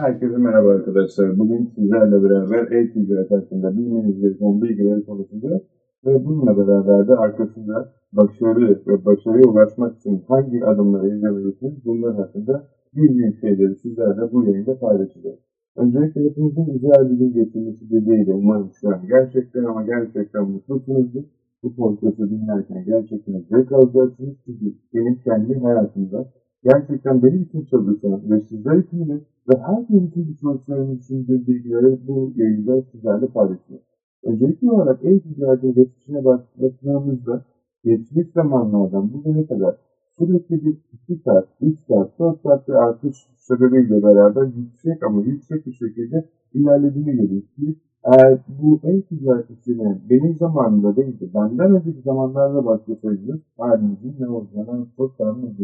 Herkese merhaba arkadaşlar. Bugün sizlerle beraber e-ticaret hakkında bilmeniz gereken bilgileri konuşacağız. Ve bununla beraber de arkasında başarı ve başarıya ulaşmak için hangi adımları izlemelisiniz bunlar hakkında bildiğim şeyleri sizlerle bu yayında paylaşacağız. Öncelikle hepinizin güzel bir gün geçirmesi dileğiyle umarım şu an gerçekten ama gerçekten mutlusunuzdur. Bu podcast'ı dinlerken gerçekten zevk alacaksınız. Çünkü benim kendi hayatımda gerçekten benim için çalışan ve sizler için de ve herkes için düşünmeklerini düşündüğü bilgileri bu yayında sizlerle paylaşıyor. Öncelikli olarak e-ticaretin geçmişine baktığımızda geçmiş zamanlardan bugüne kadar sürekli bir 2 saat, 3 saat, 4 saat bir artış sebebiyle beraber yüksek ama yüksek bir şekilde ilerlediğini görüyoruz eğer bu e-ticaret işine benim zamanımda değildi, benden önceki zamanlarda başlasaydınız halinizin ne olacağını çok tahmin.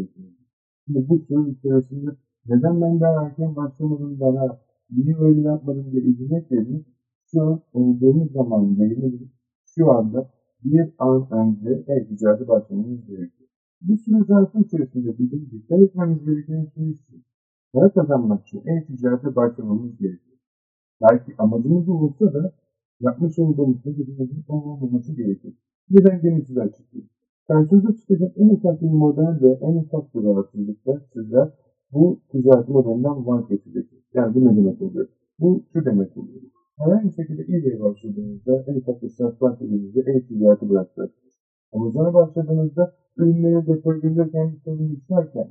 Şimdi bu süre içerisinde neden ben daha erken başlamadım bana niye öyle yapmadım diye üzülmek yerine şu an olduğumuz zaman yayınladık. Şu anda bir an önce e-ticarete başlamamız gerekiyor. Bu süre zarfı içerisinde bizim dikkat etmemiz gereken şey şu. Para kazanmak için e-ticarete başlamamız gerekiyor. Belki amacımız olsa da yapmış olduğumuz hedefimizin olmaması gerekiyor. Neden gene size açıklayayım. Karşınıza çıkacak en ufak bir model ve en ufak bir rahatsızlıkta sizler bu ticaret modelinden vazgeçeceksiniz. Yani bu ne demek oluyor? Bu şu demek oluyor. Herhangi bir şekilde eBay'e başladığınızda en ufak bir satranç dediğinizde e-ticareti bırakacaksınız. Amazon'a başladığınızda ürünleri depolayabilirken bir sorun yükselken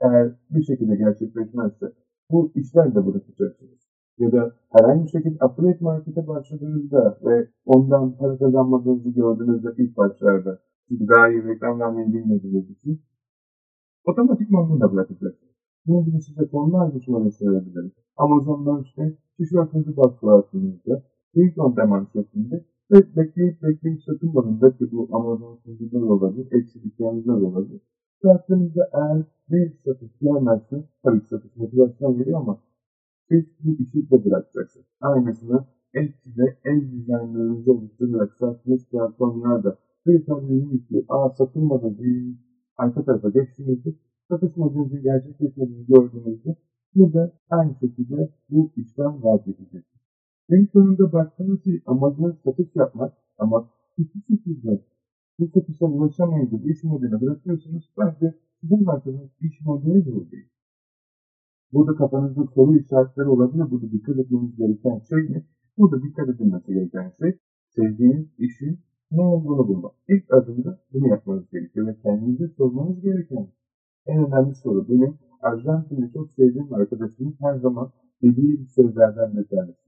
eğer bir şekilde gerçekleşmezse bu işler de bırakacaksınız. Ya da herhangi bir şekilde affiliate markete başladığınızda ve ondan para kazanmadığınızı gördüğünüzde ilk başlarda çünkü daha iyi reklam vermeyi bilmediğiniz için otomatikman bunu da bırakacaksınız. Bunun gibi size tonlarca soru söyleyebilirim. Amazon'dan işte tişörtünüzü baskı altınızda, ilk on demand şeklinde ve bekleyip bekleyip satılmadığında ki bu Amazon sunucuda da olabilir, eksiliklerimizde de olabilir. Sattığınızda eğer bir satış gelmezse, tabii ki satış motivasyon geliyor ama siz bu işi de bırakacaksınız. Aynısını Etsy'de el dizaynlarınızı oluşturarak sattığınız platformlarda bir ki aa satılmadı diye arka tarafa geçtiğinizde satış modelinizin gerçekleşmediğini gördüğünüzde burada aynı şekilde bu işten vazgeçeceksiniz. En sonunda baktığınız şey amacınız satış yapmak ama hiçbir şekilde bu satışa ulaşamayınca iş modelini bırakıyorsunuz. Bence sizin baktığınız iş modeli de değil. Burada kafanızda soru işaretleri olabilir. Burada dikkat etmeniz gereken şey ne? Burada dikkat edilmesi gereken şey sevdiğiniz işin ne olduğunu bulmak. İlk adımda bunu yapmanız gerekiyor ve kendinize sormanız gereken en önemli soru benim Arjantin'de çok sevdiğim arkadaşımın her zaman dediği sözlerden bir tanesi.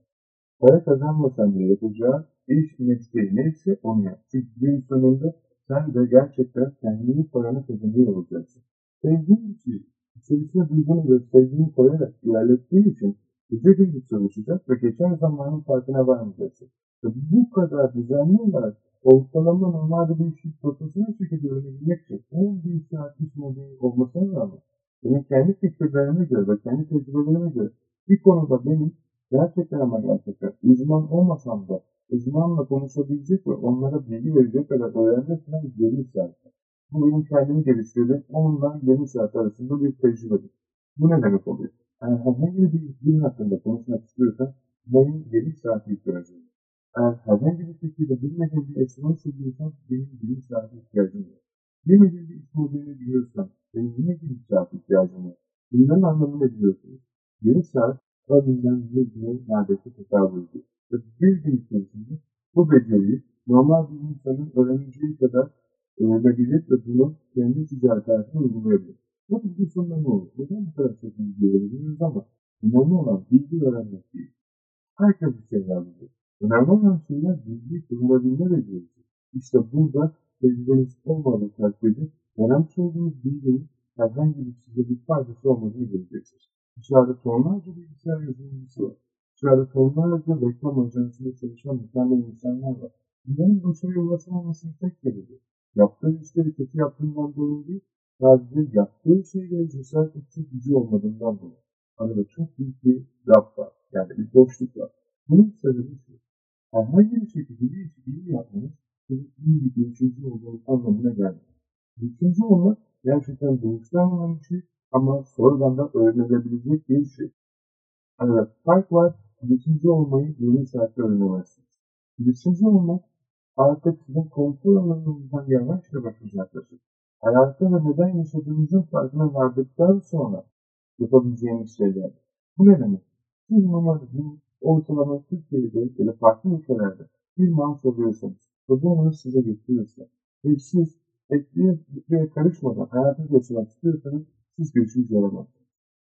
Para kazanmasan bile yapacağı iş mesleği neyse onu yap. Çünkü gün sonunda sen de gerçekten kendini paranı kazanıyor olacaksın. Sevdiğin işi içerisine duyduğunu ve sevdiğini koyarak ilerlettiği için gece gündüz çalışacak ve geçen zamanın farkına varmayacaksın. Ve bu kadar düzenli olarak ortalama normalde bir işi profesyonel şekilde öğrenebilmek için 11 saat iş modeli olmasına rağmen benim kendi fikirlerime göre ve kendi tecrübelerime göre bir konuda benim gerçekten ama gerçekten uzman olmasam da uzmanla konuşabilecek ve onlara bilgi verecek kadar öğrenme falan 20 saat. Bu benim kendimi geliştirdiğim 10 ile 20 saat arasında bir tecrübedir. Bu ne demek oluyor? Yani herhangi bir din hakkında konuşmak istiyorsan benim 7 saat ihtiyacım var. Eğer herhangi bir şekilde bilmediğim bir esma söylüyorsan benim 20 saat ihtiyacım var. Bilmediğim bir iş modelini biliyorsan benim yine 20 saat ihtiyacım var. Bunların anlamını biliyorsunuz. 20 saat örneğin bir güne neredeyse tekabül ediyor. Ve bir gün içerisinde bu beceriyi normal bir insanın öğreneceği kadar öğrenebilir ve bunu kendi ticaret uygulayabilir. Bilgi sonunda ne olur? Neden bu kadar çok bilgi öğreniyoruz ama önemli olan bilgi öğrenmek değil. Herkes bir şeyler biliyor. Önemli olan şeyler bilgi kullanabilme becerisi. İşte burada tecrübeniz olmadığı takdirde önemli olduğunuz bilginin herhangi bir size bir faydası olmadığını göreceksiniz. Dışarıda tonlarca bilgisayar yazılımcısı var. Dışarıda tonlarca reklam ajansında çalışan mükemmel insanlar var. Bunların başarıya ulaşamamasının tek sebebi yaptığı işleri kötü yaptığından dolayı değil, sadece yaptığı şeyleri cesaret edecek gücü olmadığından dolayı. Arada çok büyük bir gap var. Yani bir boşluk var. Bunun sebebi şu. Herhangi bir şekilde bir işi iyi yapmanız sizin iyi bir girişimci olduğunuz anlamına gelmiyor. Girişimci olmak gerçekten doğuştan olan bir şey ama sonradan da öğrenilebilecek bir şey. arada fark var. İletişimci olmayı yeni saatte öğrenemezsiniz. İletişimci olmak artık sizin kontrol alanınızdan yavaş yavaş uzaklaşır. Hayatta ve neden yaşadığınızın farkına vardıktan sonra yapabileceğiniz şeyler. Bu ne demek? Siz normalde ortalama Türkiye'de ya da farklı ülkelerde bir maaş alıyorsanız ve bu size getiriyorsa ve siz etliye karışmadan hayatınızı yaşamak istiyorsanız siz görüşünüz yaramazsınız.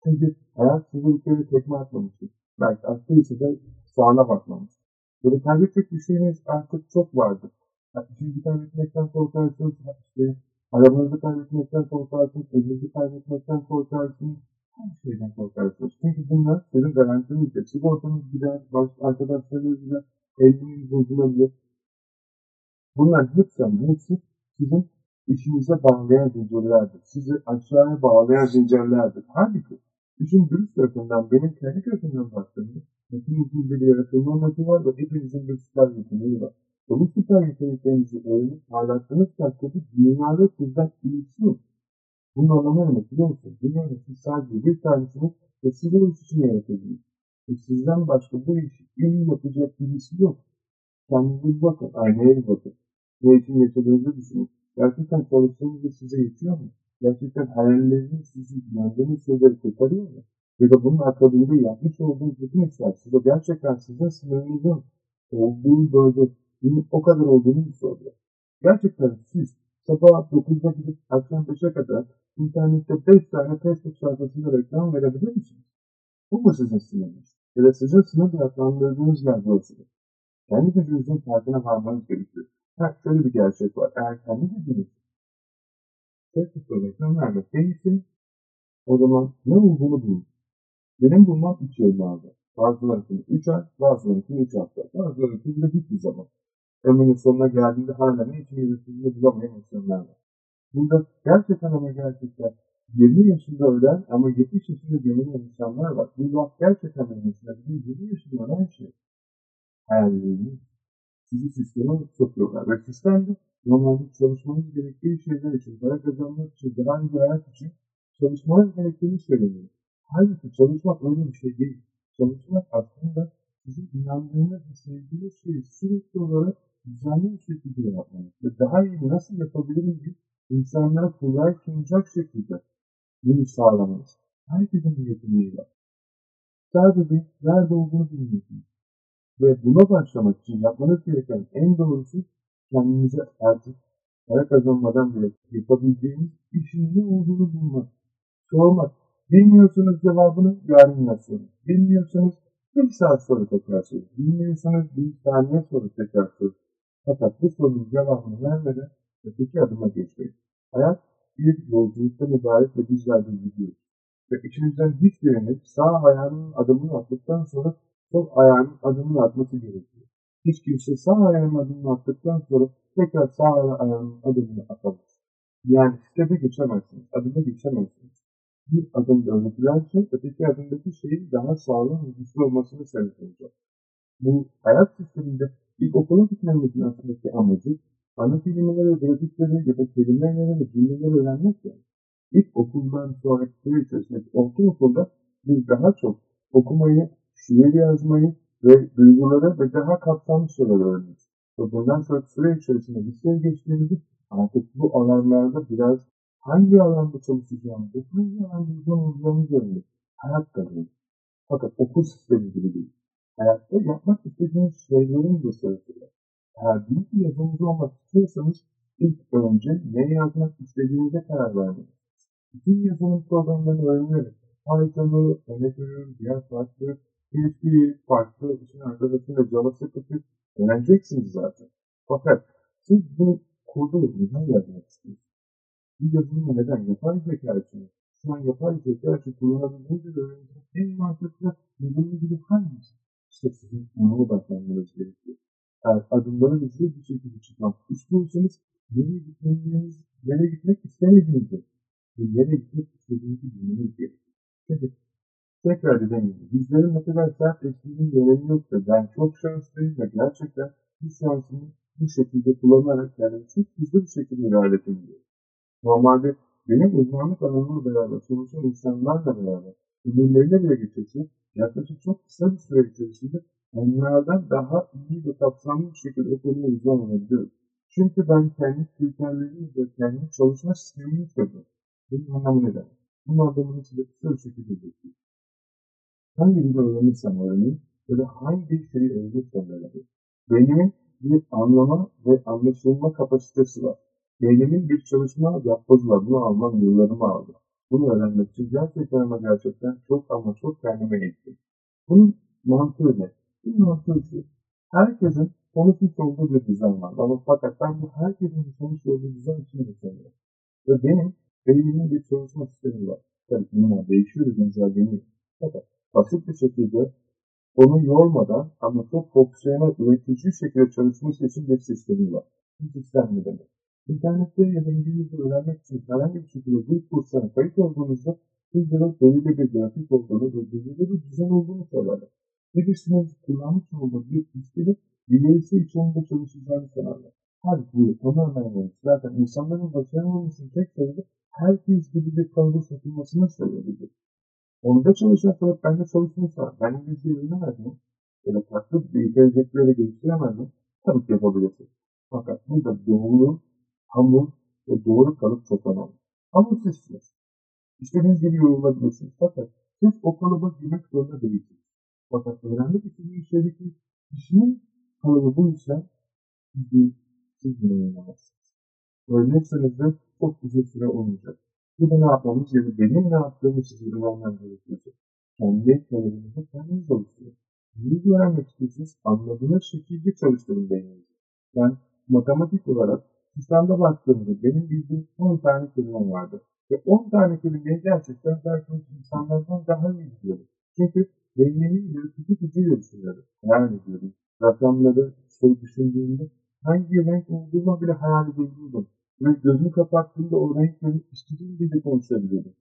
Çünkü hayat size bir kere tekme atmamıştır. Belki attıysa da sağına bakmamıştır. Böyle kaybedecek bir şeyiniz artık çok vardır. Yani işinizi kaybetmekten korkarsınız, işte arabanızı kaybetmekten korkarsınız, evinizi kaybetmekten korkarsınız, her şeyden korkarsınız. Çünkü bunlar sizin garantinizdir. Sigortanız gider, baş, arkadaşlarınız gider, evliliğiniz bozulabilir. Bunlar hepsi, hepsi sizin işinize bağlayan zincirlerdir. Sizi aşağıya bağlayan zincirlerdir. Halbuki işin dürüst tarafından benim kendi gözümden baktığımda hepimizin bir yaratılma amacı var ve hepimizin bir süper yeteneği var. Ve bu süper yeteneklerinizi öğrenip paylaştığınız takdirde dünyada sizden iyisi yok. Bunun anlamı ne biliyor musunuz? Dünyada siz sadece bir tanesiniz ve size o iş için yaratıldınız. Ve sizden başka bu işi iyi yapacak birisi yok. Kendinize bakın, aynaya bakın. Ne için yaşadığınızı düşünün. Gerçekten çalıştığınızda size yetiyor mu? Gerçekten hayalleriniz sizi inandığınız şeyleri kurtarıyor mu? Ya da bunun akabinde yapmış olduğunuz bütün işler size gerçekten sizin sınırınızın olduğu bölge o kadar olduğunu mu soruyor? Gerçekten siz sabah 9'da gidip akşam 5'e kadar internette 5 tane Facebook sayfasında reklam verebilir misiniz? Bu mu sizin sınırınız? Ya da sizin sınır adlandırdığınız yer burasıdır. Kendi gücünüzün farkına varmanız gerekiyor. Ha, şöyle bir gerçek var. Eğer kendi gücünüz Facebook'ta reklam vermek değilse o zaman ne olduğunu bulun. Benim bulmam 3 yıl aldı. Bazılarının 3 ay, bazılarının 3 hafta, bazılarının de hiçbir zaman. Ömrünün sonuna geldiğinde hala ne için yürütüldüğünü bulamayan insanlar var. Burada gerçekten ama gerçekten 20 yaşında ölen ama 70 yaşında gömülen insanlar var. Bu laf gerçekten benim için. 20 yaşında ölen şey. Hayallerini sizi sisteme sokuyorlar. Ve sistemde normalde çalışmanız gerektiği şeyler için, para kazanmak için, daha iyi bir hayat için çalışmanız gerektiğini söyleniyor. Halbuki çalışmak öyle bir şey değil. Çalışmak aslında sizin inandığınız ve sevdiğiniz şeyi sürekli olarak düzenli bir şekilde yapmanız ve daha iyi nasıl yapabilirim diye insanlara kolay sunacak şekilde bunu sağlamanız. Herkesin bir yeteneği var. Sadece nerede olduğunu bilmiyorsunuz. Ve buna başlamak için yapmanız gereken en doğrusu kendinize artık para kazanmadan bile yapabileceğiniz işin ne olduğunu bulmak. Sormak. Bilmiyorsunuz cevabını yarın yazın. Bilmiyorsanız bir saat sonra tekrar sorun. Bilmiyorsanız bir saniye sonra tekrar sorun. Fakat bu sorunun cevabını vermeden öteki adıma geçmeyin. Hayat bir yolculuktan ibaret ve bizler de gidiyoruz. Ve içinizden hiçbiriniz sağ ayağının adımını attıktan sonra sol ayağının adımını atması gerekiyor. Hiç kimse sağ ayağının adımını attıktan sonra tekrar sağ ayağının adımını atamaz. Yani step'e geçemezsiniz, adımı geçemezsiniz. Bir adımda öğretilen şey, öteki adımdaki şeyin daha sağlam ve güçlü olmasını sebep olacak. Bu hayat sisteminde ilk okula gitmemizin aslındaki amacı ana kelimeleri, grafikleri ya da kelimeleri ve cümleleri öğrenmek yani. İlk okuldan sonraki süre içerisinde ortaokulda biz daha çok okumayı, şiir yazmayı ve duyguları ve daha kapsamlı şeyler öğreniyoruz. Ve bundan sonraki süre içerisinde liseye geçtiğimizde artık bu alanlarda biraz hangi alanda çalışacağımızı, hangi alanda uzman olacağımızı öğreniyoruz. Hayat kazanıyor. Fakat okul sistemi gibi değil. Hayatta yapmak istediğiniz şeylerin var. Eğer büyük bir yazılımcı olmak istiyorsanız ilk önce ne yazmak istediğinize karar vermeniz. Bütün yazılım programlarını öğrenerek Python'ı, veriyorum, diğer farklı PHP'yi, farklı için arkadaşıyla JavaScript'i öğreneceksiniz zaten. Fakat siz bu kodu neden yazmak istiyorsunuz? Bir yazılımı neden? Yapay zeka için. Şu an yapay zeka için kullanabildiğiniz öğreneceğiniz en mantıklı yazılım gibi hangisi? İşte sizin ona odaklanmanız gerekiyor. Eğer adımları hızlı bir şekilde çıkmak istiyorsanız nereye gitmeniz, nereye gitmek istemediğinizi ve nereye gitmek istediğinizi bilmeniz gerekiyor. Çünkü tekrar dediğim bizlerin ne kadar sert etkiliğinin önemi yoksa ben çok şanslıyım ve gerçekten bu şansımı bu şekilde kullanarak yani çok hızlı bir şekilde ilerledim diyor. Normalde benim uzmanlık alanımla beraber çalışan insanlarla beraber ürünlerine bile geçirse yaklaşık çok kısa bir süre içerisinde onlardan daha iyi ve kapsamlı bir şekilde o konuya uzmanlanabiliyoruz. Çünkü ben kendi kriterlerimi ve kendi çalışma sistemimi seviyorum. Bunun anlamı ne demek? Bunun anlamını size kısa bir şekilde bekliyorum. Hangi bir öğrenirsem öğreneyim ya da hangi şeyi öğrenirsem öğreneyim. Beynimin bir anlama ve anlaşılma kapasitesi var. Beynimin bir çalışma yapbozu. Bunu almam yıllarımı aldı. Bunu öğrenmek için gerçekten ama gerçekten çok ama çok kendime eğittim. Bunun mantığı ne? Bunun mantığı şu. Herkesin konuşmuş olduğu bir dizayn var. Ama fakat ben bu herkesin konuşmuş olduğu dizayn için düşünüyorum. Ve benim beynimin bir çalışma sistemi var. Tabii bunlar değişiyor, güncelleniyor. Fakat basit bir şekilde onu yormadan ama çok fonksiyonel, üretici şekilde çalışması için bir sistemi var. Bu sistem ne demek? İnternette ya da İngilizce öğrenmek için herhangi bir şekilde bir kurslara kayıt olduğunuzda sizlere belirli bir grafik olduğunu ve belirli bir düzen olduğunu söylerler. Birisinin kullanmış olduğu bir listeli ilerisi içinde çalışacağını sanarlar. Halbuki bu tamamen yanlış. Zaten insanların başaramamasının tek sebebi herkes gibi bir kalıba satılmasına sebebidir. Onda çalışan ben de çalışmışsa ben İngilizce öğrenemez mi? Ya da farklı bir gelecekleri geliştiremez mi? Tabii ki yapabilirsin. Fakat burada doğru, hamur ve doğru kalıp çok önemli. Hamur sizsiniz. İstediğiniz gibi yorulabilirsiniz. Fakat siz o kalıba girmek zorunda değilsiniz. Fakat öğrenmek istediğiniz şeydeki kişinin kalıbı bu yüzden siz, bunu oynamazsınız. Öğrenirseniz de çok uzun süre olmayacak. Burada ne yapmamız ya da benim ne yaptığımı size öğrenmem gerekiyorsa kendi kalıbınızı kendiniz oluşturun. Neyi öğrenmek istiyorsunuz? Anladığınız şekilde çalıştırın beyninizi. Ben matematik olarak sistemde baktığımda benim bildiğim 10 tane kelime vardı. Ve 10 tane kelimeyi gerçekten belki insanlardan daha iyi biliyorum. Çünkü beynimin yaratıcı gücüyle düşünüyorum. Hayal ediyorum. Rakamları şey düşündüğümde hangi renk olduğunu bile hayal edebiliyordum. Ve gözümü kapattığımda o renkleri istediğim gibi konuşabiliyordum.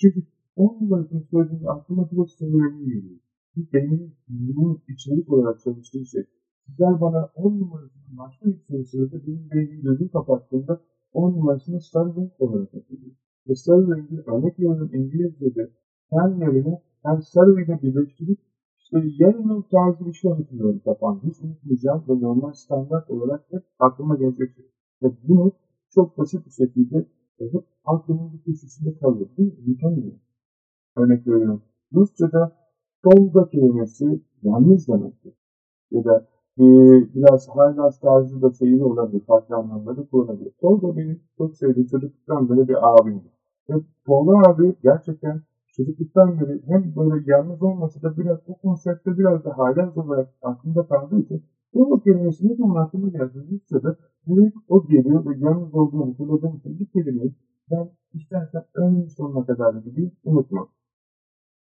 Çünkü 10 numarasını söylediğimde aklıma direkt sorularını geliyor. Bu benim bunun içerik olarak çalıştığı şey. Sizler bana 10 numarasının başka bir soru benim beynim gözümü kapattığımda 10 numarasını renk olarak hatırlıyor. Ve rengi örnek veriyorum İngilizce'de hem yerine hem ile birleştirip işte yarın tarzı bir şey hatırlıyorum kafamda. Hiç unutmayacağım ve normal standart olarak hep aklıma gelecek şey. Ve bunu çok basit bir şekilde hep aklımın bir köşesinde kalıyor. Değil mi? Unutamıyorum. Örnek veriyorum. Rusça'da Tolga kelimesi yalnız demektir. Ya da e, biraz Haylas tarzı da şeyi olabilir, farklı anlamda kullanabilir. Tolga benim çok sevdiğim çocukluktan beri bir abimdi. Ve Tolga abi gerçekten çocukluktan beri hem böyle yalnız olmasa da biraz o konsepte biraz da Haylas olarak aklımda kaldığı için Tolga kelimesi ne zaman aklıma geldi Rusça'da direkt o geliyor ve yalnız olduğunu hatırladığım için bir kelimeyi ben istersen ön sonuna kadar gideyim unutmam.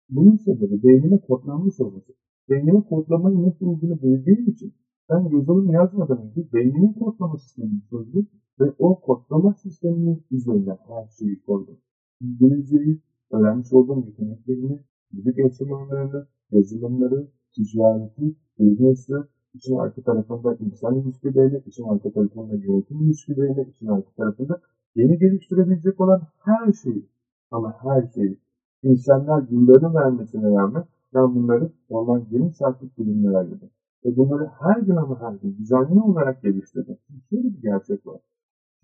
Bunun sebebi beynime kodlanmış olması. Beynime kodlamayı nasıl olduğunu bildiğim için ben yazılım yazmadan önce beynimin kodlama sistemini çözdüm ve o kodlama sisteminin üzerine her şeyi koydum. İngilizceyi, öğrenmiş olduğum yeteneklerimi, müzik enstrümanlarını, yazılımları, ticareti, business'ı, için arka tarafında insan ilişkilerini, için arka tarafında yönetim ilişkilerini, için arka tarafında yeni geliştirebilecek olan her şeyi ama her şeyi insanlar yıllarını vermesine rağmen ben bunları normal 20 saatlik bilimler ayırdım. Ve bunları her gün ama her gün düzenli olarak geliştirdim. Şöyle bir gerçek var.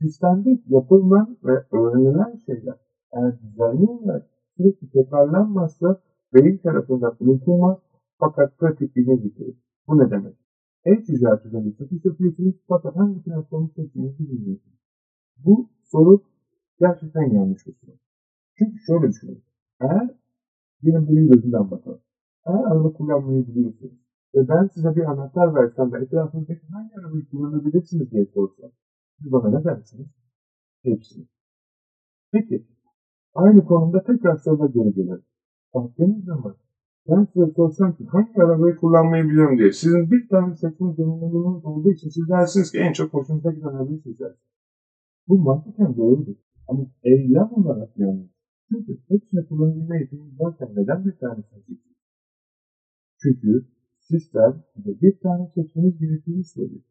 Sistemde yapılan ve öğrenilen şeyler eğer düzenli olarak sürekli tekrarlanmazsa beyin tarafından unutulmaz fakat pratikliğine getirir. Bu ne demek? E-ticaret üzerinde satış yapıyorsunuz fakat hangi platformu seçtiğinizi bilmiyorsunuz. Bu soru gerçekten yanlış bir soru. Çünkü şöyle düşünün. Eğer benim benim gözümden bakalım. Eğer araba kullanmayı biliyorsunuz ve ben size bir anahtar versem ve etrafınızdaki hangi arabayı kullanabilirsiniz diye sorsam, siz bana ne dersiniz? Hepsini. Peki, aynı konumda tekrar soruna geri gelelim. Baktığınız zaman ben size sorsam ki hangi arabayı kullanmayı biliyorum diye. Sizin bir tane seçme zorunluluğunuz olduğu için siz dersiniz ki en çok hoşunuza giden arabayı seçersiniz. Bu mantıken doğrudur. Ama eylem olarak yanlış. Çünkü hepsini kullanabilme yeteneğiniz varken neden bir tane seçiyorsunuz? Çünkü sistem size bir tane seçmeniz gerektiğini söylüyor.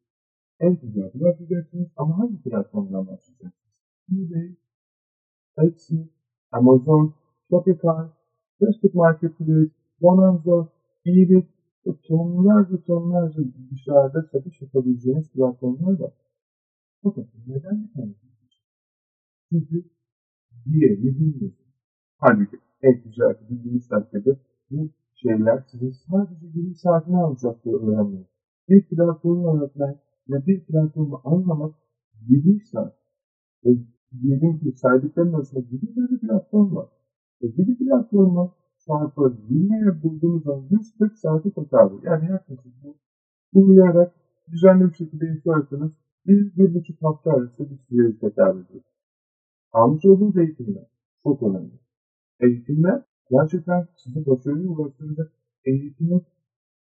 En ticareti başlayacaksınız ama hangi platformdan başlayacaksınız? eBay, Etsy, Amazon, Shopify, Facebook Marketplace, Bonanza, iyilik ve tonlarca tonlarca dışarıda satış yapabileceğiniz platformlar var. Fakat neden bir tane Çünkü diğerini bilmiyorsunuz. Halbuki e-ticareti bildiğiniz takdirde bu şeyler sizin sadece 20 saatini alacaktır öğrenmeyi. Bir platformu öğretmek ve bir platformu anlamak 7 saat. Ve diyelim ki saydıkların arasında 7 tane platform var. Ve 7 platformu çarpı 20'ye bulduğunuz zaman 140 saati tekabül. Yani yaklaşık bu uyuyarak düzenli bir şekilde yükseltirseniz bir, bir buçuk hafta arası bir süreye tekabül ediyor. Almış olduğunuz eğitimler çok önemli. Eğitimler gerçekten sizi başarıya ulaştıracak eğitimi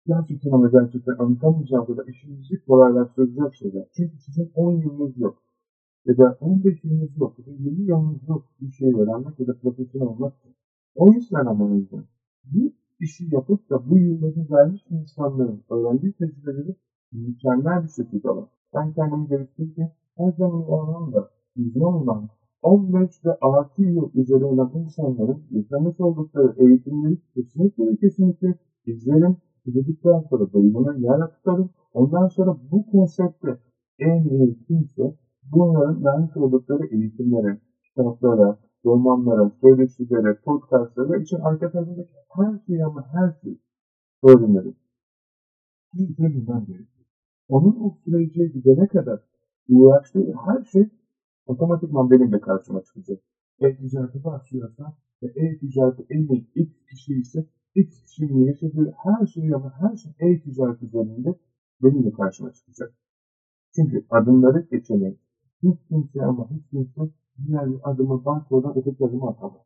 gerçekten ama gerçekten anlatamayacağım kadar işinizi kolaylaştıracak şeyler. Çünkü sizin 10 yılınız yok. Ya da 15 yılınız yok. Ya da 20 yılınız yok bir şey öğrenmek ya da profesyonel olmak. O yüzden ama yüzden. Bu işi yapıp da bu yılları vermiş insanların öğrendiği tecrübeleri mükemmel bir şekilde alın. Ben kendimi geliştirirken her zaman o alanda uzman olan 15 ve artı yıl üzeri olan insanların yaşamış oldukları eğitimleri kesinlikle ve kesinlikle izlerim. İzledikten sonra beynimin yer tutarım. Ondan sonra bu konsepte en iyi kimse bunların vermiş oldukları eğitimlere, kitaplara, romanlara, söyleşilere, podcastlara için arka tarafındaki her şeyi ama her şeyi öğrenirim. Kimse bundan gerekiyor. Onun o sürece gidene kadar uğraştığı her şey otomatikman benim de karşıma çıkacak. E-ticarete başlıyorsa ve e-ticareti en iyi X kişi ise X kişinin yaşadığı her şey ama her şey e-ticaret üzerinde benim de karşıma çıkacak. Çünkü adımları geçemeyiz. Hiç kimse ama hiç kimse diğer adımı bakmadan öteki adımı atamaz.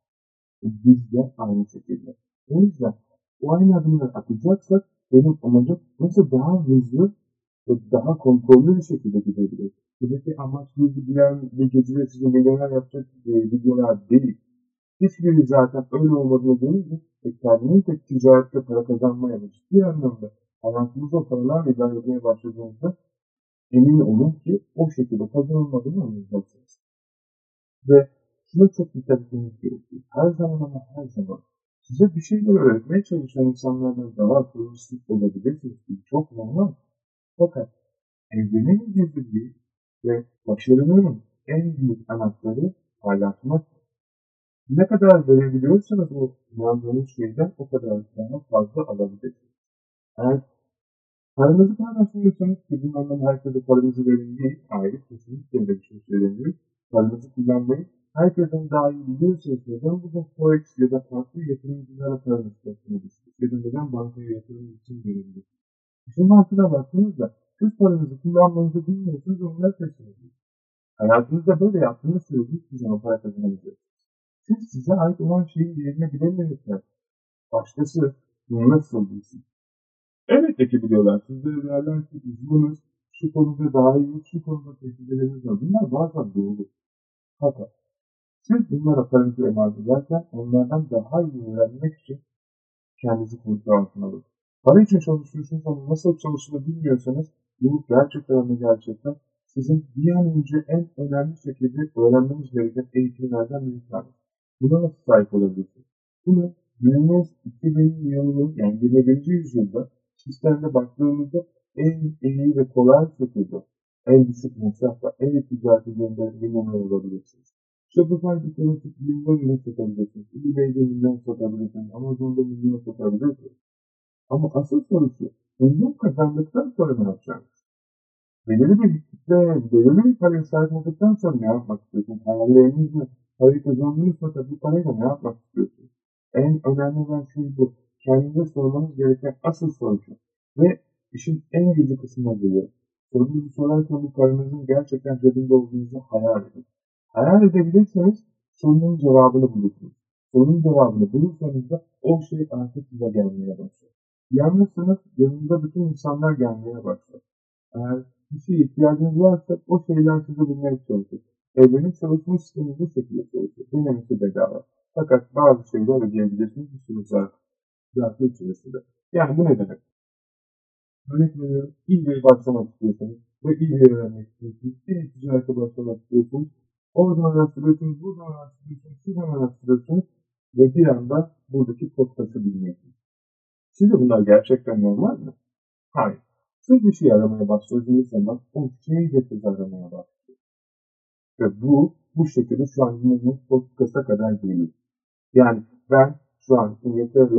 Biz de aynı şekilde. O yüzden o aynı adımları atacaksak benim amacım nasıl daha hızlı ve daha kontrollü bir şekilde gidebilir. Buradaki amaç bir diğer bir gecede size milyoner yapacak e, videolar değil. Hiçbiri zaten öyle olmadığını görünce ve kendiniz de ticarette para kazanmaya ve ciddi anlamda hayatınızda o paralarla idare etmeye başladığınızda emin olun ki o şekilde kazanılmadığını anlayacaksınız. Ve şuna çok dikkat etmeniz gerekiyor. Her zaman ama her zaman size bir şeyler öğretmeye çalışan insanlardan daha turistik olabilirsiniz. Çok normal. Fakat evrenin gizliliği ve başarının en büyük anahtarı paylaşmak. Ne kadar verebiliyorsanız o inandığınız şeyden o kadar daha fazla alabilirsiniz. Eğer paranızı paylaşmıyorsanız ki bunun anlamı herkese paranızı verin değil, ayrı kesinlikle de bir şey söylemiyorum. Paranızı kullanmayı herkesten daha iyi biliyorsanız neden bugün Forex ya da farklı yatırımcılara paranızı tutmalısınız? Ya da neden bankaya yatırım için verildi? İşin mantığına baktığınızda siz paranızı kullanmanızı bilmiyorsunuz onlar peşindeyiz. Hayatınızda böyle yaptığınız sürece hiçbir zaman para kazanamayacaksınız. Siz size ait olan şeyin yerine bilememekler. Başkası nasıl bilsin? Elbette ki biliyorlar. Sizlere derler ki uzmanız, şu konuda daha iyi, şu konuda tecrübeleriniz var. Bunlar bazen doğru. Fakat siz bunlara paranızı emanet ederken onlardan daha iyi öğrenmek için kendinizi kontrol altına alın. Para için çalışıyorsunuz ama nasıl çalıştığını bilmiyorsanız bu gerçekten ama gerçekten sizin bir an önce en önemli şekilde öğrenmeniz gereken eğitimlerden bir tanesi. Buna nasıl sahip olabilirsiniz? Bunu günümüz 2000 yılının yani 21. yüzyılda sistemde baktığımızda en iyi ve kolay şekilde en düşük masrafla en iyi ticaret üzerinde milyoner olabilirsiniz. Shopify tanesi milyon milyon satabilirsiniz. eBay'de milyon satabilirsiniz. Amazon'da milyon satabilirsiniz. Ama asıl soru şu, milyon kazandıktan sonra ne yapacaksınız? Belirli bir kitle, belirli bir paraya sahip olduktan sonra ne yapmak istiyorsun? Hayallerinizle parayı kazandığınız fakat bu parayla ne yapmak istiyorsun? En önemli olan şey bu. Kendinize sormanız gereken asıl soru şu. Ve işin en güzel kısmına geliyor. Sorunuzu sorarken bu paranızın gerçekten cebinde olduğunuzu hayal edin. Hayal edebilirseniz sorunun cevabını bulursunuz. Sorunun cevabını bulursanız da o şey artık size gelmeye başlar. Yalnızsınız, yanında bütün insanlar gelmeye başlar. Eğer bir şeye ihtiyacınız varsa o şeyler size bulmaya çalışır. Evrenin çalışma sistemi bu şekilde çalışır. Denemesi bedava. Fakat bazı şeyler ödeyebilirsiniz bir sürü zarf. Zarfı içerisinde. Yani bu ne demek? Örnek veriyorum, İlbe'ye başlamak istiyorsanız ve İlbe'yi öğrenmek istiyorsunuz. Bir ticarete başlamak istiyorsunuz. Oradan araştırıyorsunuz, buradan araştırıyorsunuz, şuradan araştırıyorsunuz ve bir anda buradaki podcast'ı bilmiyorsunuz. Sizce bunlar gerçekten normal mi? Hayır. Siz bir şey aramaya başladığınız zaman o şeyi de siz aramaya başlıyor. Ve bu, bu şekilde şu an yine politikasa kadar geliyor. Yani ben şu an İngiltere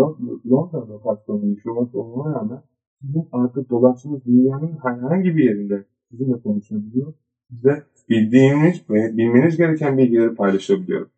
Londra lokasyonu yaşamak olmama rağmen sizin artık dolaştığınız dünyanın herhangi bir yerinde sizinle konuşabiliyor. Size bildiğiniz ve bilmeniz gereken bilgileri paylaşabiliyorum.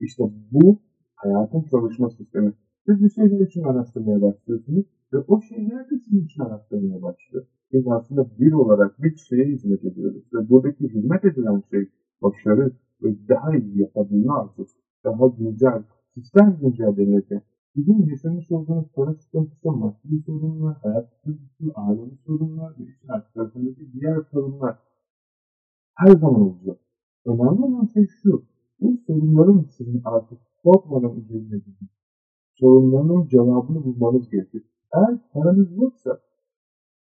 İşte bu hayatın çalışma sistemi. Siz bir şeyler için araştırmaya başlıyorsunuz ve o şeyler de sizin için araştırmaya başlıyor. Biz aslında bir olarak bir şeye hizmet ediyoruz ve buradaki hizmet edilen şey başarı ve daha iyi yapabilme arzusu, daha güncel, sistem güncellenirken bizim yaşamış olduğumuz para sıkıntısı, maddi sorunlar, hayat sıkıntısı, ailevi sorunlar ve iş tarafındaki diğer sorunlar her zaman olacak. Önemli olan şey şu, bu sorunların sizin artık korkmadan üzerine gidin. Sorunların cevabını bulmanız gerekir. Eğer paranız yoksa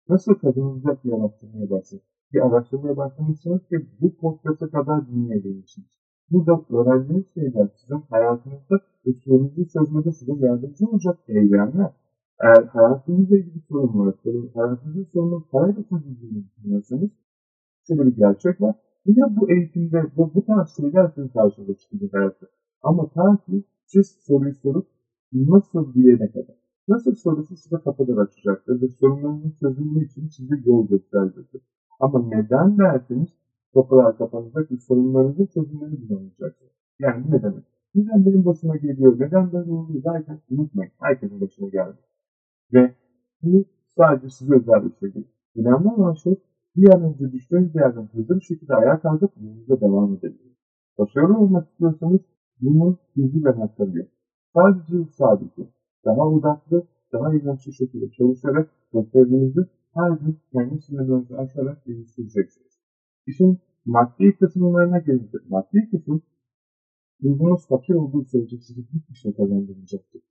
nasıl kazanılacak diye araştırmaya başlayın. Bir araştırmaya başlamışsınız ki bu podcast'a kadar dinleyebilirsiniz. Burada öğrendiğiniz şeyler sizin hayatınızda ve sorunuzu çözmede size yardımcı olacak evrenler. Eğer hayatınızla ilgili sorun varsa, hayatınızın sorunu parayla çözüldüğünü düşünüyorsanız şöyle bir gerçek var. Bir de bu eğitimde bu, bu tarz şeyler sizin karşınıza çıkacak hayatta. Ama ta ki siz soruyu sorup nasıl diyene kadar. Nasıl sorusu size kapılar açacaktır ve sorunlarınızın çözümü için size yol gösterecektir. Ama neden derseniz kapılar kapanacak ve sorunlarınızın çözümlerini bulamayacaksınız. Yani ne demek? Neden benim başıma geliyor, neden böyle oluyor derken unutmayın. Herkesin başına geldi. Ve bu sadece size özel bir şey değil. Önemli olan şey bir an önce düştüğünüz yerden hızlı bir şekilde ayağa kalkıp yolunuza devam edebilirsiniz. Başarılı olmak istiyorsanız bunun bilgi ve hatları yok. Sadece sadece daha odaklı, daha inançlı şekilde çalışarak başarınızı her gün kendi sınırlarınızı aşarak geliştireceksiniz. İşin maddi kısımlarına gelince, maddi kısım ruhunuz fakir olduğu sürece size hiçbir şey kazandırmayacaktır.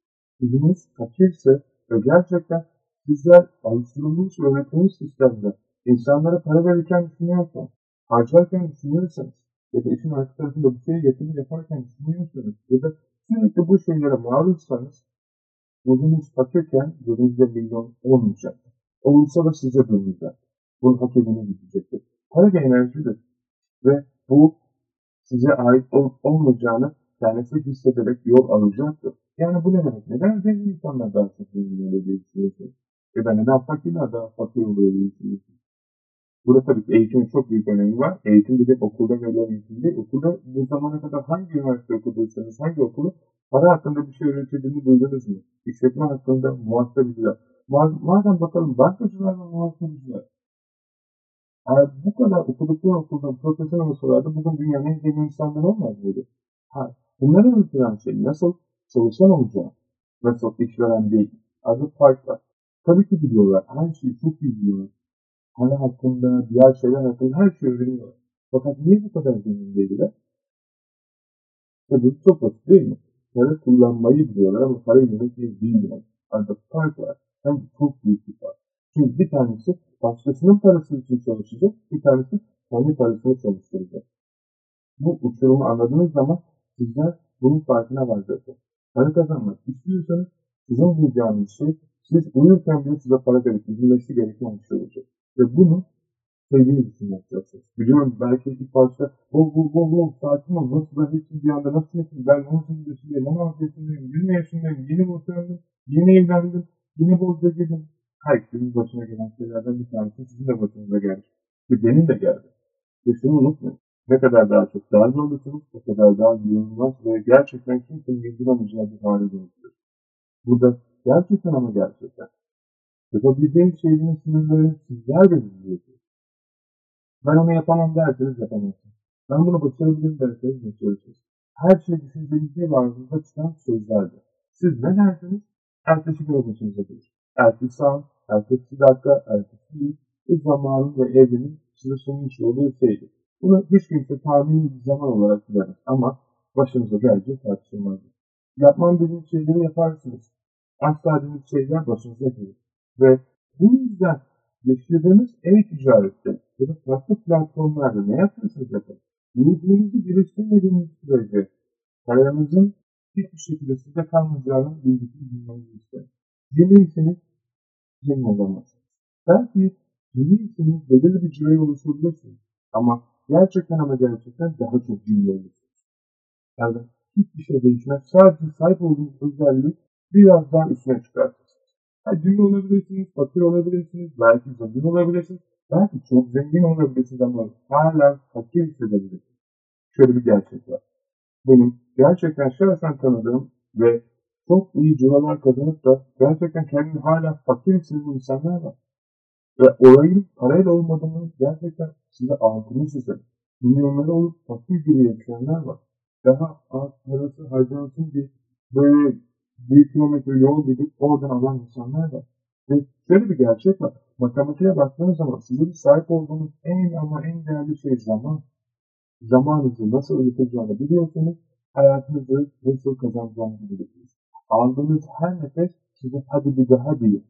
Ruhunuz fakirse ve gerçekten sizler alıştırılmış öğretilmiş sistemde insanlara para verirken düşünüyorsanız, harcarken düşünüyorsanız ya da işin arka bir şey yatırım yaparken düşünüyorsanız ya da sürekli bu şeylere maruzsanız ruhunuz fakirken gözünüzde milyon olmayacaktır. Olursa da size dönmeyecek. Bunun hak edeni gidecektir. Para bir enerjidir. Ve bu size ait olup olmayacağını kendisi hissederek yol alacaktır. Yani bu ne demek? Neden zengin insanlar daha çok zengin düşünüyorsunuz? Ya da neden fakirler daha fakir düşünüyorsunuz? Burada tabii ki eğitimin çok büyük önemi var. Eğitim gidip okulda verilen eğitim değil. Okulda bu zamana kadar hangi üniversite okuduysanız, hangi okulu para hakkında bir şey öğretildiğini duydunuz mu? İşletme hakkında muhasebeciler. Madem bakalım bankacılar ve muhasebeciler. Eğer bu kadar okudukları okulda profesyonel olsalardı bugün dünyanın en zengin insanları olmaz mıydı? Ha, bunları öğretilen şey nasıl çalışan olacağı, nasıl işveren değil, adı farklı. Tabii ki biliyorlar, her şeyi çok iyi biliyorlar para hakkında, diğer şeyler hakkında her şeyi öğreniyorlar. Fakat niye bu kadar zengin değiller? Tabii çok basit değil mi? Para kullanmayı biliyorlar ama para yönetmeyi bilmiyorlar. Arada fark var. Hem de çok büyük bir fark. Çünkü bir tanesi başkasının parası için çalışacak, bir tanesi kendi parasını çalıştıracak. Bu uçurumu anladığınız zaman sizler bunun farkına varacaksınız. Para kazanmak istiyorsanız sizin bulacağınız şey siz uyurken bile size para verip bilmesi gereken bir şey olacak. Ve bunu sevdiğini düşünmek gerekiyor. Biliyorum belki ilk başta bol bol bol bol sakin ol. Nasıl ben hepsi bir anda nasıl yapayım? Ben 18 yaşındayım, 16 yaşındayım, 20 yaşındayım, yeni boşandım, yeni evlendim, yeni bolca girdim. Herkesin başına gelen şeylerden bir tanesi sizin de başınıza geldi. Ve benim de geldi. Ve şunu unutmayın. Ne kadar daha çok dahil olursunuz, o kadar daha yığılmaz ve gerçekten kimsenin yıldıramayacağı bir hale dönüşür. Burada gerçekten ama gerçekten Yapabileceğiniz şeylerin sınırlarını sizler belirliyorsunuz. Ben onu yapamam derseniz yapamazsınız. Ben bunu başarabilirim derseniz başarırsınız. Her şey düşüncenizde ve ağzınıza çıkan sözlerdir. Siz ne derseniz ertesi gün başınıza gelir. Ertesi an, ertesi dakika, ertesi gün bu zamanın ve evrenin sunmuş olduğu şeydir. Bunu hiç kimse tahmini bir zaman olarak bilemez ama başınıza gelecek tartışılmazdır. Yapmam dediğiniz şeyleri yaparsınız. Asla dediğiniz şeyler başınıza gelir. Ve bu yüzden yaşadığınız e-ticarette ya da farklı platformlarda ne yapıyorsunuz yapın. Bilgilerinizi geliştirmediğiniz sürece paranızın hiçbir şekilde size kalmayacağını bilgisini bilmenizi isterim. Cimriyseniz cimri olamazsınız. Belki cimriyseniz belirli bir cimri oluşturabilirsiniz. Ama gerçekten ama gerçekten daha çok cimri olursunuz. Yani hiçbir şey değişmez. Sadece sahip olduğunuz özellik biraz daha üstüne çıkartırsınız. Yani cimri olabilirsiniz, fakir olabilirsiniz, belki zengin olabilirsiniz, belki çok zengin olabilirsiniz ama hala fakir hissedebilirsiniz. Şöyle bir gerçek var. Benim gerçekten şahsen tanıdığım ve çok iyi curalar kazanıp da gerçekten kendini hala fakir hisseden insanlar var. Ve olayın parayla olmadığını gerçekten size altını çizerim. Milyonları olup fakir gibi yaşayanlar var. Daha az parası harcansın diye böyle bir kilometre yol gidip oradan alan insanlar var. Ve şöyle bir gerçek var. Matematiğe baktığınız zaman sizin sahip olduğunuz en ama en değerli şey zaman. Zamanınızı nasıl yöneteceğini biliyorsanız hayatınızı nasıl kazanacağınızı bilirsiniz. Aldığınız her nefes size hadi bir daha diyor.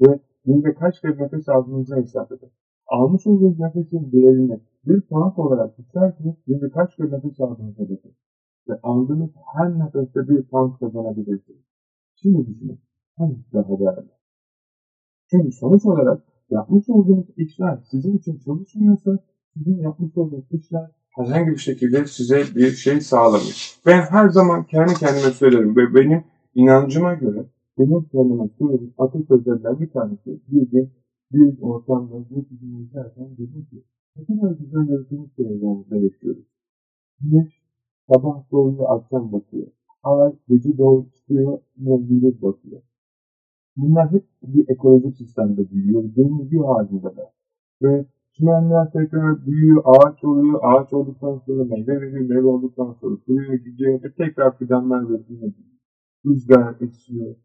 Ve günde kaç kere nefes aldığınızı hesap edin. Almış olduğunuz nefesin değerini bir puan olarak tutarsanız günde kaç kere nefes aldığınızı bakın. Ve aldığınız her nefeste bir puan kazanabilirsiniz. Şimdi düşünün. Hangisi daha değerli? Çünkü sonuç olarak yapmış olduğunuz işler sizin için çalışmıyorsa sizin yapmış olduğunuz işler herhangi bir şekilde size bir şey sağlamıyor. Ben her zaman kendi kendime söylerim ve benim inancıma göre benim kendime söylediğim atasözlerinden bir tanesi bir gün bir ortamda gökyüzünü izlerken dedim ki ne kadar güzel bir evrende yaşıyoruz. Güneş sabah doğuyor akşam batıyor. Ay gece doğuyor çıkıyor gündüz batıyor. Bunlar hep bir ekolojik sistemde büyüyor, döngü halindeler. Ve çimenler tekrar büyüyor, ağaç oluyor, ağaç olduktan sonra meyve veriyor, meyve olduktan sonra kuruyor, gidiyor ve tekrar fidanlar veriyor. Rüzgar esiyor,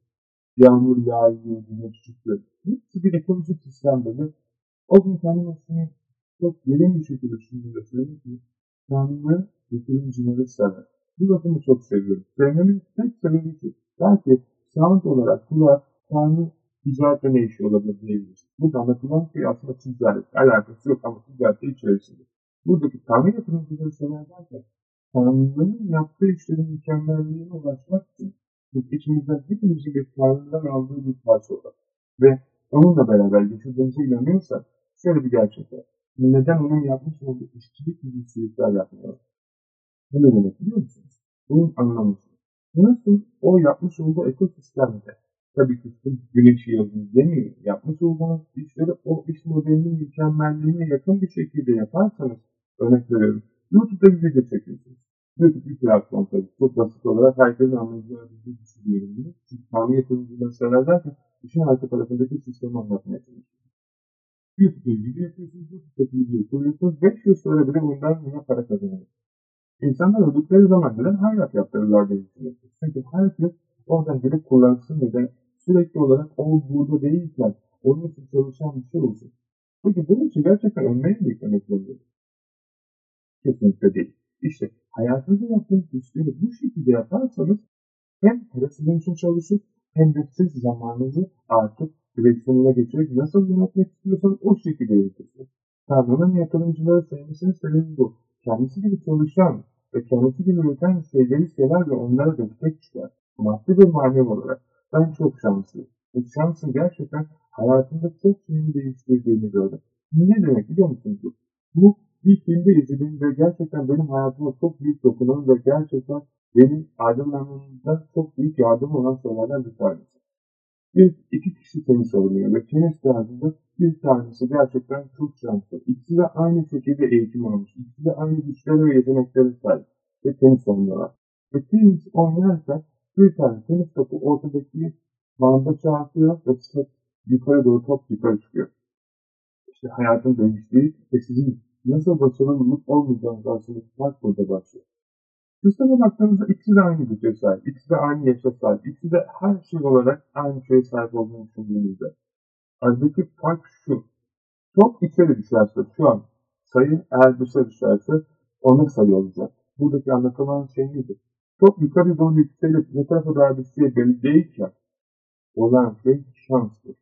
yağmur yağıyor, güneş çıkıyor. Hepsi bir ekolojik sistemde ve o gün kendime şunu çok derin bir şekilde da söyleyeyim ki Tanrı yatırımcıları sever. Bu lafımı çok seviyorum. Sevmemin tek sebebi şu. Belki sound olarak kulağa Tanrı ticaretle ne işi olabilir diyebiliriz. Burada anlatılan şey aslında ticaret. Alakası yok ama ticaret içerisinde. Buradaki Tanrı yatırımcıları sever derken Tanrı'nın yaptığı işlerin mükemmelliğine ulaşmak için içimizden hepimizin bir Tanrı'dan aldığı bir parça olur. Ve onunla beraber yaşadığımıza inanıyorsak şöyle bir gerçek var. Neden onun yapmış olduğu işçilik ilgisizlikler yapmıyor? Bu ne demek biliyor musunuz? Bunun anlamı şu. Nasıl o yapmış olduğu ekosistemde tabii ki siz güneşi yazın demiyor. Yapmış olduğunuz işleri o iş modelinin mükemmelliğine yakın bir şekilde yaparsanız örnek veriyorum. YouTube'da bir video çekiyorsunuz. YouTube bir platform tabii. Çok basit olarak herkesin bir video düşünüyorum bunu. Çünkü tahmin yapımcıları sever derken işin arka tarafındaki sistemi anlatmaya çalışıyorum. YouTube'da video yapıyorsunuz, YouTube'daki videoyu koyuyorsunuz. 5 yıl sonra bile bundan yine para kazanıyorsunuz. İnsanlar öldükleri zaman neden hayrat yaptırırlar diye düşünüyorsunuz. Çünkü herkes oradan gelip kullansın ya da sürekli olarak o burada değilken onun için çalışan bir şey olsun. Peki bunun için gerçekten ölmeye mi yıkmak zorundayız? Kesinlikle değil. İşte hayatınızda yaptığınız işleri bu şekilde yaparsanız hem parasının için çalışıp hem de siz zamanınızı artık direksiyonuna geçirip nasıl yönetmek istiyorsanız o şekilde yönetirsiniz. Tanrı'nın yatırımcıları sevmesinin sebebi bu. Kendisi gibi çalışan ve kendisi gibi üreten şeyleri sever ve onlara destek çıkar. Maddi ve manevi olarak. Ben çok şanslıyım. Ve şansın gerçekten hayatımda çok şeyin değiştirdiğini gördüm. Ne demek biliyor musunuz? Bu bir filmde izledim ve gerçekten benim hayatıma çok büyük dokunan ve gerçekten benim aydınlanmamda çok büyük yardım olan şeylerden bir tanesi. Bir, iki kişi tenis oynuyor ve tenis derdinde bir tanesi gerçekten çok şanslı. İkisi de aynı şekilde eğitim almış. İkisi de aynı güçlere ve yeteneklere sahip ve tenis oynuyorlar. Ve tenis oynarken bir tane tenis topu ortadaki banda çarpıyor ve top yukarı doğru top yukarı çıkıyor. İşte hayatın değiştiği ve sizin nasıl başarılı olup olmayacağınız arasındaki fark burada başlıyor. Sisteme baktığımızda ikisi de aynı güce sahip, ikisi de aynı yaşa sahip, ikisi de her şey olarak aynı şeye sahip olduğunu düşündüğümüzde. Aradaki fark şu. Top içeri düşerse şu an sayı eğer dışarı düşerse onun sayı olacak. Buradaki anlatılan şey nedir? Top yukarı doğru yükselip ne tarafa doğru düşeceği belli değilken olan şey şanstır.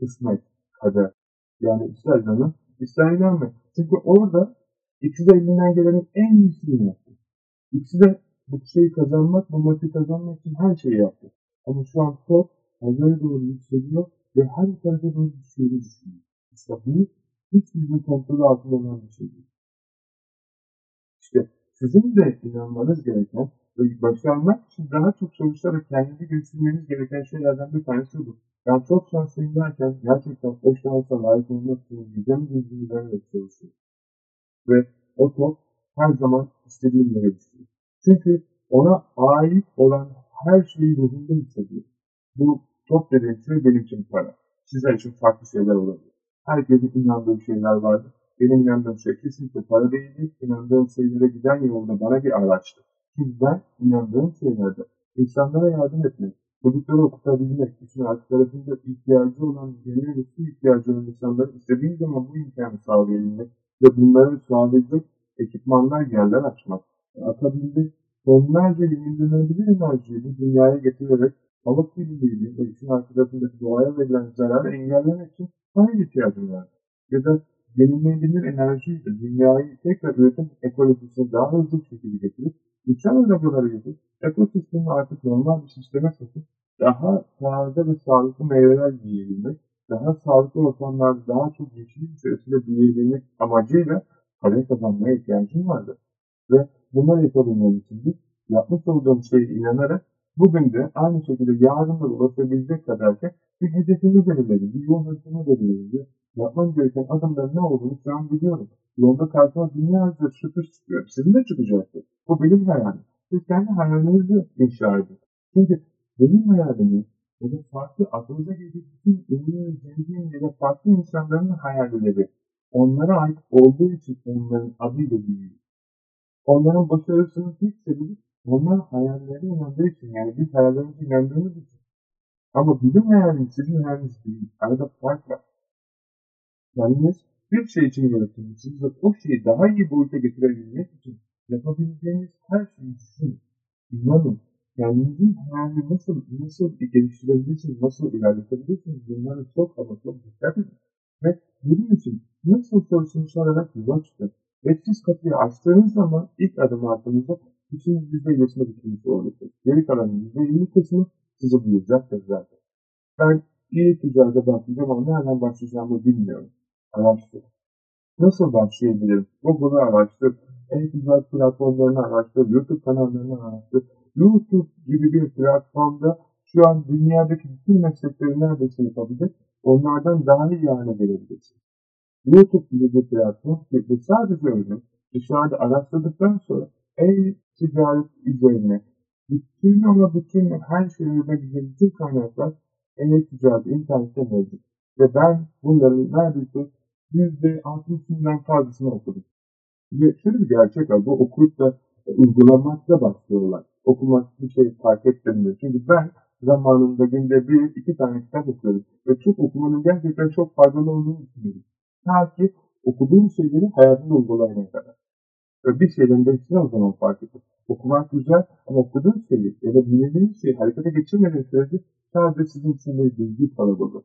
Kısmet, kader. Yani ister inanın, ister inanmayın. Çünkü orada ikisi de elinden gelenin en iyisini yaptı. İkisi de bu şeyi kazanmak, bu maçı kazanmak için her şeyi yaptı. Ama şu an top havaya doğru yükseliyor ve her tarafa doğru düşüyor düşünüyor. İşte bu hiçbir kontrol altında olan bir şey değil. İşte sizin de inanmanız gereken ve başarmak için daha çok çalışarak kendinizi geliştirmeniz gereken şeylerden bir tanesi bu. Ben çok şanslıyım derken gerçekten o şansa layık olmak için güzel bilgiyi vererek çalışıyorum. Ve o top her zaman istediğim yere düşüyor. Çünkü ona ait olan her şeyi ruhunda hissediyor. Bu top dediğim şey benim için para. Sizler için farklı şeyler olabilir. Herkesin inandığı şeyler vardır. Benim inandığım şey kesinlikle para değildi. İnandığım şeylere giden yolda bana bir araçtı. Çünkü ben inandığım şeylerde insanlara yardım etmek, çocukları okutabilmek, için arka tarafında ihtiyacı olan, yemeğe ve ihtiyacı olan insanlara istediğim zaman bu imkanı sağlayabilmek ve bunları sağlayacak ekipmanlar, yerler açmak, atabilmek, onlarca yenilenebilir enerjiyi bu dünyaya getirerek balık birliğiyle ve işin arkasındaki doğaya verilen zararı engellemek için para ihtiyacım var. Ya da yenilenebilir enerjiyle dünyayı tekrar üretim ekolojisine daha hızlı bir şekilde getirip uçan arabaları yapıp ekosistemi artık normal bir sisteme sokup daha taze ve sağlıklı meyveler yiyebilmek, daha sağlıklı ortamlarda daha çok yeşillik içerisinde büyüyebilmek amacıyla para kazanmaya ihtiyacım vardı. Ve bunları yapabilmem için de yapmış olduğum şeye inanarak bugün de aynı şekilde yarın da ulaşabilecek kadar ki bir hedefimi belirledim, bir yol haritamı belirledim. Yapmam gereken adımların ne olduğunu şu an biliyorum. Yolda karşıma binlerce şüphe çıkıyor. Sizin de çıkacaktır. Bu benim hayalim. Siz kendi hayalinizi inşa edin. Çünkü benim hayalimi ya da farklı aklınıza gelecek bütün ünlü, zengin ya da farklı insanların hayalleri onlara ait olduğu için onların adıyla büyüyor. Onların başarısının tek sebebi onlar hayallerine inandığı için yani biz hayallerimize inandığımız için. Ama bizim hayalimiz sizin hayaliniz değil. Arada fark var. Yalnız bir şey için yaratılmışsınız ve o şeyi daha iyi boyuta getirebilmek için yapabileceğiniz her şeyi düşünün. İnanın. Kendinizin hayalini nasıl, nasıl geliştirebilirsiniz, nasıl ilerletebilirsiniz bunları çok ama çok dikkat edin. Ve bunun için nasıl çalışmışlar olarak yola çıkın. Ve siz kapıyı açtığınız zaman ilk adım attığınızda bütün %20'sine bitirmiş olacak. Geri kalan %20 kısmı sizi bulacaktır zaten. Ben iyi ticarete başlayacağım ama nereden başlayacağımı bilmiyorum. Araştır. Nasıl başlayabilirim? Google'ı araştır. E-ticaret platformlarını araştır. YouTube kanallarını araştır. YouTube gibi bir platformda şu an dünyadaki bütün meslekleri neredeyse yapabilir. Onlardan daha iyi hale gelebilirsin. YouTube gibi bir platform ve sadece öyle dışarıda araştırdıktan sonra e-ticaret üzerine bütün ama bütün her şeyi öğrenebileceğim bütün kaynaklar e-ticaret internette mevcut. Ve ben bunların neredeyse %60'ından fazlasını okudum. Ve şöyle bir gerçek var. Bu okuyup da e, uygulamakta başlıyorlar. Okumak bir şey fark ettirmiyor. Çünkü ben zamanında günde bir, iki tane kitap okuyorum. Ve çok okumanın gerçekten çok faydalı olduğunu düşünüyorum. Ta ki okuduğum şeyleri hayatımda uygulayana kadar. Ve bir şeyden değiştiğini o zaman fark ettim. Okumak güzel ama okuduğun şeyi ya da dinlediğiniz şeyi harekete geçirmediğiniz sürece sadece sizin için bir bilgi kalıbıdır.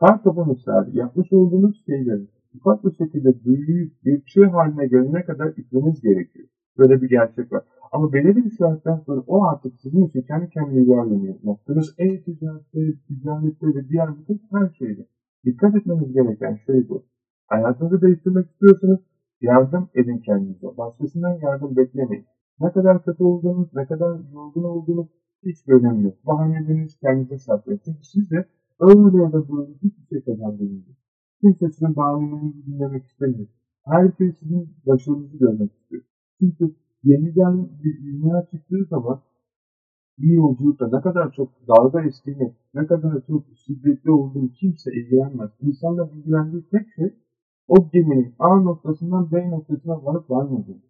Kartopu misali yapmış olduğunuz şeyleri ufak bir şekilde büyüyüp bir çığ haline gelene kadar itmeniz gerekiyor. Böyle bir gerçek var. Ama belirli bir saatten sonra o artık sizin için kendi kendine ilerlemiyor. Yaptığınız e-ticarette, ticarette ve diğer bütün her şeyde. Dikkat etmeniz gereken şey bu. Hayatınızı değiştirmek istiyorsanız yardım edin kendinize. Başkasından yardım beklemeyin. Ne kadar kötü olduğunuz, ne kadar yorgun olduğunuz hiç önemi yok. Bahaneleriniz kendinize saklayın. Çünkü siz de öyle ya da böyle hiçbir şey kazandığınızı. Kimse sizin bahanelerinizi dinlemek istemiyor. Herkes sizin başarınızı görmek istiyor. Çünkü yeniden dünya çıktığı zaman bir yolculukta ne kadar çok dalga estiğini, ne kadar çok şiddetli olduğunu kimse ilgilenmez. İnsanla ilgilendiği tek şey o geminin A noktasından B noktasına varıp varmadığı.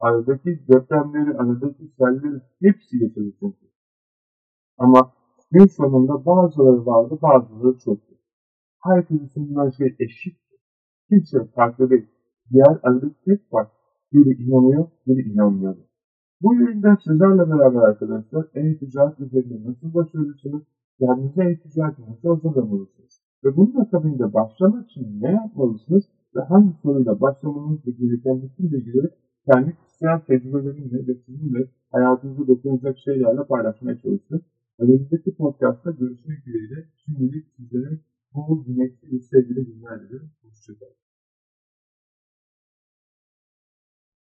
Aradaki depremleri, aradaki selleri hepsi yaşadı çünkü. Ama gün sonunda bazıları vardı, bazıları çoktu. Herkes sunulan şey eşit. Kimse farklı değil. Diğer aradaki tek fark. Biri inanıyor, biri inanmıyor. Bu yüzden sizlerle beraber arkadaşlar e-ticaret üzerinde nasıl başarıyorsunuz, kendinize e-ticaret nasıl hazırlamalısınız ve bunun akabinde başlamak için ne yapmalısınız ve hangi soruyla başlamanız gereken bütün bilgileri kendi kişisel tecrübelerimle ve sizinle hayatınızı dokunacak şeylerle paylaşmaya çalıştım. Önümüzdeki podcast'ta görüşmek dileğiyle şimdilik sizlere bol güneşli ve sevgili günler diliyorum. Hoşçakalın.